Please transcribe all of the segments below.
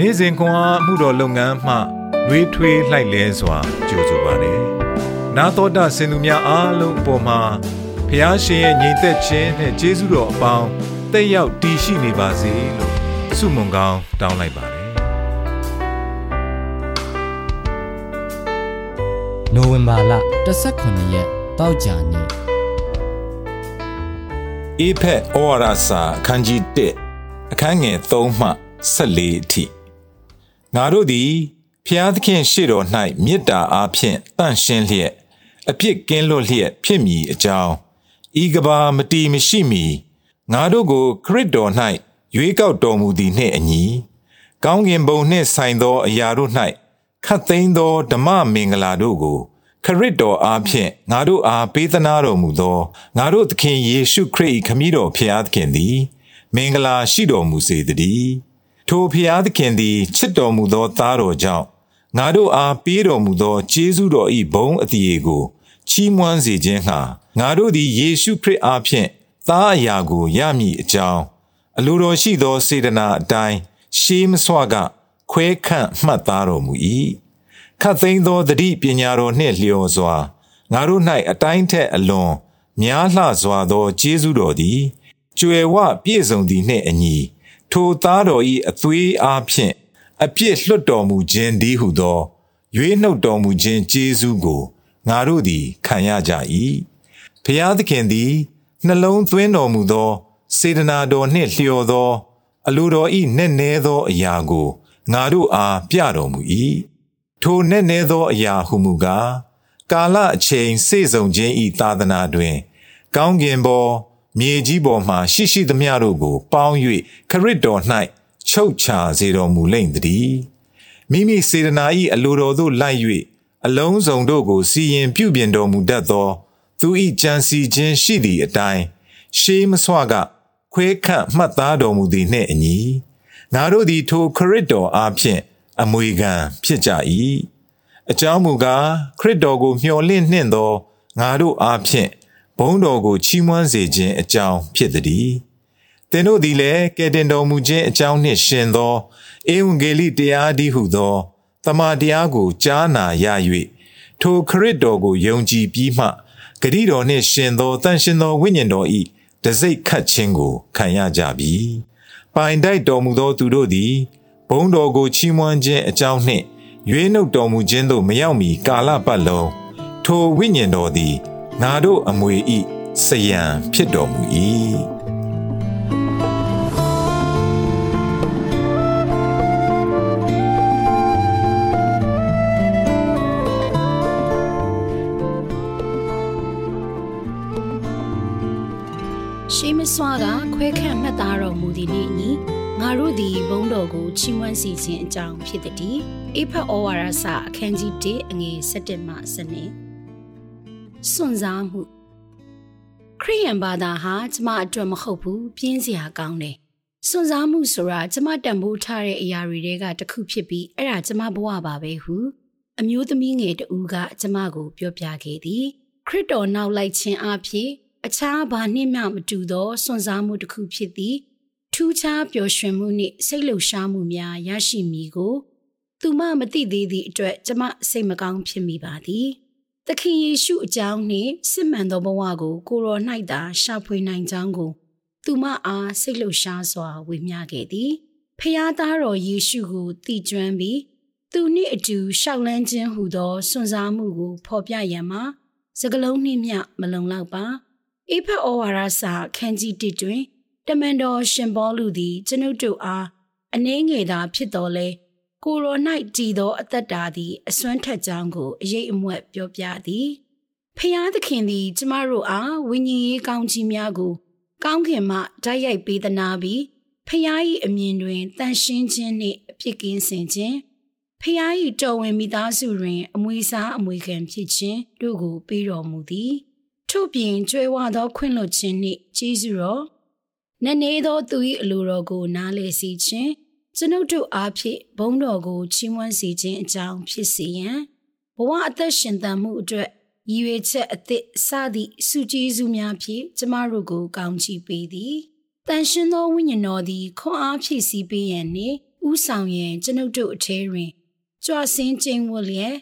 နေ့စဉ်ခွန်အားမှုတော်လုပ်ငန်းမှနှွေးထွေးလှိုက်လဲစွာကြိုဆိုပါတယ်။နာတော်တာစင်သူများအားလုံးအပေါ်မှာဖះရှင်ရဲ့ညီသက်ခြင်းနဲ့ကျေးဇူးတော်အပေါင်းတက်ရောက်တည်ရှိနေပါစေလို့ဆုမွန်ကောင်းတောင်းလိုက်ပါတယ်။နိုဝင်ဘာလ18ရက်တောက်ကြနေ့အေဖက်ဩဝါဒစာအခန်းကြီး1အခန်းငယ်3မှ14အထိ ငါတို့သည်ဖျားသခင်ရှေ့တော်၌မေတ္တာအားဖြင့်တန့်ရှင်းလျက်အပြစ်ကင်းလွတ်လျက်ဖြစ်မည်အကြောင်းဤကဘာမတီမရှိမီငါတို့ကို ခရစ်တော်၌ရွေးကောက်တော်မူသည်နှင့်အညီကောင်းကင်ဘုံနှင့်ဆိုင်သောအရာတို့၌ခတ်သိမ်းသောဓမ္မမင်္ဂလာတို့ကို ခရစ်တော်အားဖြင့်ငါတို့အားပေးသနာတော်မူသောငါတို့သခင်ယေရှုခရစ်၏ခမည်းတော်ဖျားသခင်သည် မင်္ဂလာရှိတော်မူစေတည်း ထိုဖျားသခင်သည်ချစ်တော်မူသောသားတော်ကြောင့်ငါတို့အားပေးတော်မူသောကျေးဇူးတော်၏ဘုန်းအသရေကိုချီးမွမ်းစေခြင်းဟာငါတို့သည်ယေရှုခရစ်အားဖြင့်သားအရာကိုရမည်အကြောင်းအလိုတော်ရှိသောစေတနာအတိုင်းရှေးမစွာကခွဲခန့်မှတ်သားတော်မူ၏ခတ်သိမ်းသောတတိပညာတော်နှင့်လျော်စွာငါတို့၌အတိုင်းထက်အလွန်များလှစွာသောကျေးဇူးတော်သည်ကျွယ်ဝပြည့်စုံသည်နှင့်အညီ ထိုသားတော်၏အသွေးအားဖြင့်အပြစ်လွတ်တော်မူခြင်းဒီဟုသောရွေးနှုတ်တော်မူခြင်းကျေးဇူးကိုငါတို့သည်ခံရကြ၏ဖျားသခင်သည်နှလုံးသွင်းတော်မူသောစေတနာတော်နှင့်လျော်သော အလိုတော်၏နက်နဲသောအရာကိုငါတို့အားပြတော်မူ၏ထိုနက်နဲသောအရာဟုမူကားကာလအချိန်စေဆုံခြင်းဤသာသနာတွင် ကောင်းကင်ပေါ် မြေကြီးပေါ်မှရှိရှိသမျှတို့ကို ပေါင်း၍ခရစ်တော်၌ချုပ်ချစေတော်မူလိမ့်တည်းမိမိစေတနာ၏အလိုတော်သို့လိုက်၍အလုံးစုံတို့ကိုစီရင်ပြုပြင်တော်မူတတ်သော သူ၏ကြံစီခြင်းရှိသည့်အတိုင်းရှေးမဆွကခွဲခန့်မှတ်သားတော်မူသည်နှင့်အညီငါတို့သည်ထိုခရစ်တော်အားဖြင့်အမွေခံဖြစ်ကြ၏အကြောင်းမူကားခရစ်တော်ကိုမျှော်လင့်နှင့်သောငါတို့အားဖြင့် ဘုန်းတော်ကိုချီးမွမ်းစေခြင်းအကြောင်းဖြစ်သည်သင်တို့သည်လည်းကယ်တင်တော်မူခြင်းအကြောင်းနှင့်ရှင်သောဧဝံဂေလိတရားဒီဟုသောတမန်တရားကိုကြားနာရ၍ထိုခရစ်တော်ကိုယုံကြည်ပြီးမှဂတိတော်နှင့်ရှင်သောတန်ရှင်သောဝိညာဉ်တော်၏တစိတ်ခတ်ခြင်းကိုခံရကြပြီ။ပိုင်တိုက်တော်မူသောသူတို့သည်ဘုန်းတော်ကိုချီးမွမ်းခြင်းအကြောင်းနှင့်ရွေးနှုတ်တော်မူခြင်းသို့မရောက်မီကာလပတ်လုံးထိုဝိညာဉ်တော်သည် ငါတို့အမွေဤစယံဖြစ်တော်မူ၏ရှေးမစွာကခွဲခန့်မှတ်သားတော်မူသည်နှင့်အညီငါတို့သည်ဘုန်းတော်ကိုချီးမွမ်းစီခြင်းအကြောင်းဖြစ်သည်။အေဖတ်ဩဝါဒစာအခန်းကြီး1အငယ်7မှ7 စွန့်စားမှုခရိယန်ဘာသာဟာကျမအတွက်မဟုတ်ဘူးပြင်းစရာကောင်းတယ်။စွန့်စားမှုဆိုတာကျမတန်ဖိုးထားတဲ့အရာတွေကတစ်ခုဖြစ်ပြီးအဲ့ဒါကျမဘဝပါပဲဟုအမျိုးသမီးငယ်တဦးကကျမကိုပြောပြခဲ့သည် ခရစ်တော်နောက်လိုက်ခြင်းအဖြစ်အခြားဘာနှင့်မှမတူသောစွန့်စားမှုတစ်ခုဖြစ်သည်ထူးခြားပျော်ရွှင်မှုနှင့်စိတ်လှုပ်ရှားမှုများရရှိမည်ကို သူမမသိသေးသည့်အတွက်ကျမစိတ်မကောင်းဖြစ်မိပါသည် သခင်ယေရှုအကြောင်းနှင့်စစ်မှန်သောဘဝကို ကိုရော၌သာရှာဖွေနိုင်ကြောင်းကို သူမအားစိတ်လှုပ်ရှားစွာဝေမျှခဲ့သည်ဖျားသားတော်ယေရှုကိုတည်ကျွမ်းပြီးသူနှင့်အတူရှောက်လန်းခြင်းဟူသောစွန့်စားမှုကိုဖော်ပြရန်မှာစကလုံးနှင့်မျှမလုံလောက်ပါအေဖက်ဩဝါဒစာခန်းကြီး1တွင် တမန်တော်ရှင်ဘောလူသည်ကျွန်ုပ်တို့အားအနှင်းငယ်သာဖြစ်တော်လဲ ကိုရို၌တည်သောအသက်တာသည်အစွမ်းထက်ကြောင်းကိုအရေးအမွက်ပြောပြသည်ဖျားသခင်သည်ကျမတို့အားဝိညာဉ်ရေးကောင်းကြီးများကို ကောင်းခင်မှတိုက်ရိုက်ပေးသနာပြီးဖျား၏အမြင်တွင်တန်ရှင်းခြင်းနှင့်အပြစ်ကင်းစင်ခြင်းဖျား၏တော်ဝင်မိသားစုတွင် အမွေစားအမွေခံဖြစ်ခြင်းတို့ကိုပေးတော်မူသည်ထို့ပြင်ကျွဲဝသောခွင့်လွှတ်ခြင်းနှင့်ကျေးဇူးတော်နည်းနည်းသောသူ၏အလိုတော်ကိုနားလည်စေခြင်း ကျွန်ုပ်တို့အားဖြင့်ဘုန်းတော်ကိုချီးမွမ်းစေခြင်းအကြောင်းဖြစ်စေရန်ဘဝအသက်ရှင်သန်မှုအတွက်ရည်ရွယ်ချက်အသစ်စသည့်စုကျေးဇူးများဖြင့်ကျမတို့ကိုကောင်းချီးပေးသည်တန်ရှင်သောဝိညာဉ်တော်သည်ခွန်အားဖြည့်ဆည်းပေးရန်နှင့်ဥဆောင်ရင်ကျွန်ုပ်တို့အထဲတွင်ကြွားစင်းကျင်းဝလျက်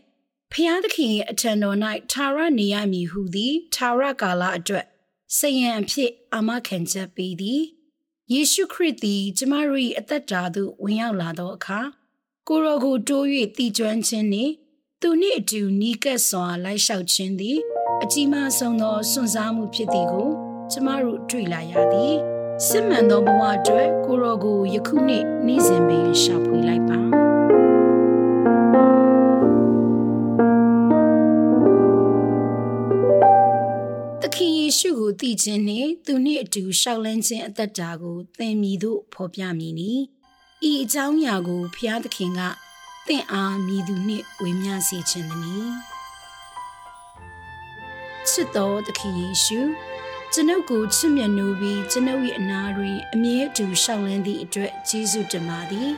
ဖျားသခင်ရဲ့အထံတော်၌ထာဝရနေရမည်ဟုသည်ထာဝရကာလအတွက်စိတ်ရန်အဖြစ်အာမခံချက်ပေးသည် ယေရှုခရစ်သည်ကျမတို့၏အသက်တာသို့ဝင်ရောက်လာသောအခါကိုရောကိုတိုး၍တည်ကျွမ်းခြင်းနှင့်သူနှင့်အတူနီးကပ်စွာလိုက်လျှောက်ခြင်းသည် အကြီးမားဆုံးသောစွန့်စားမှုဖြစ်သည်ကို ကျမတို့တွေ့လာရသည်စစ်မှန်သောဘဝအတွက်ကိုရောကိုယခုနှစ်နေ့စဉ်ပင်ရှာဖွေလိုက်ပါ ရှုကိုတည်ခြင်းနှင့်သူနှင့်အတူရှောက်လန်းခြင်းအသက်တာကိုသင်မည်သို့ဖော်ပြမည်နီဤအကြောင်းအရာကိုဖျားသခင်ကသင်အားမည်သူနှင့်ဝေမျှစေခြင်းသည်နီချစ်တော်သခင်ယေရှုကျွန်ုပ်ကိုချစ်မြတ်နိုးပြီးကျွန်ုပ်၏အနာတွင်အမြဲတူရှောက်လန်းသည့်အတွက်ကျေးဇူးတင်ပါသည်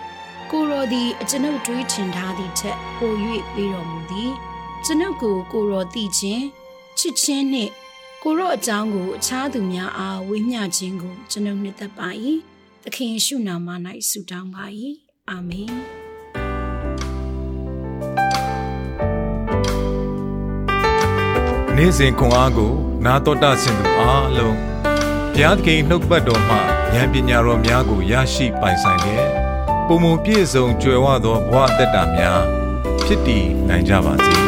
ကိုရောသည်အကျွန်ုပ်တွေးထင်ထားသည့်ထက်ပို၍ပေးတော်မူသည်ကျွန်ုပ်ကိုကိုရောသိခြင်းချစ်ခြင်းနှင့် ကိုရောအကြောင်းကိုအခြားသူများအားဝေမျှခြင်းကိုကျွန်ုပ်နှစ်သက်ပါ၏သခင်ယေရှုနာမ၌ဆုတောင်းပါ၏အာမင်နေ့စဉ်ခွန်အားကို နာတော်တာဆင်သူအားလုံးဘုရားသခင်နှုတ်ပတ်တော်မှဉာဏ်ပညာတော်များကိုရရှိပိုင်ဆိုင်လျက်ပုံမပြည့်စုံကြွယ်ဝသောဘဝအတ္တများဖြစ်တည်နိုင်ကြပါစေ။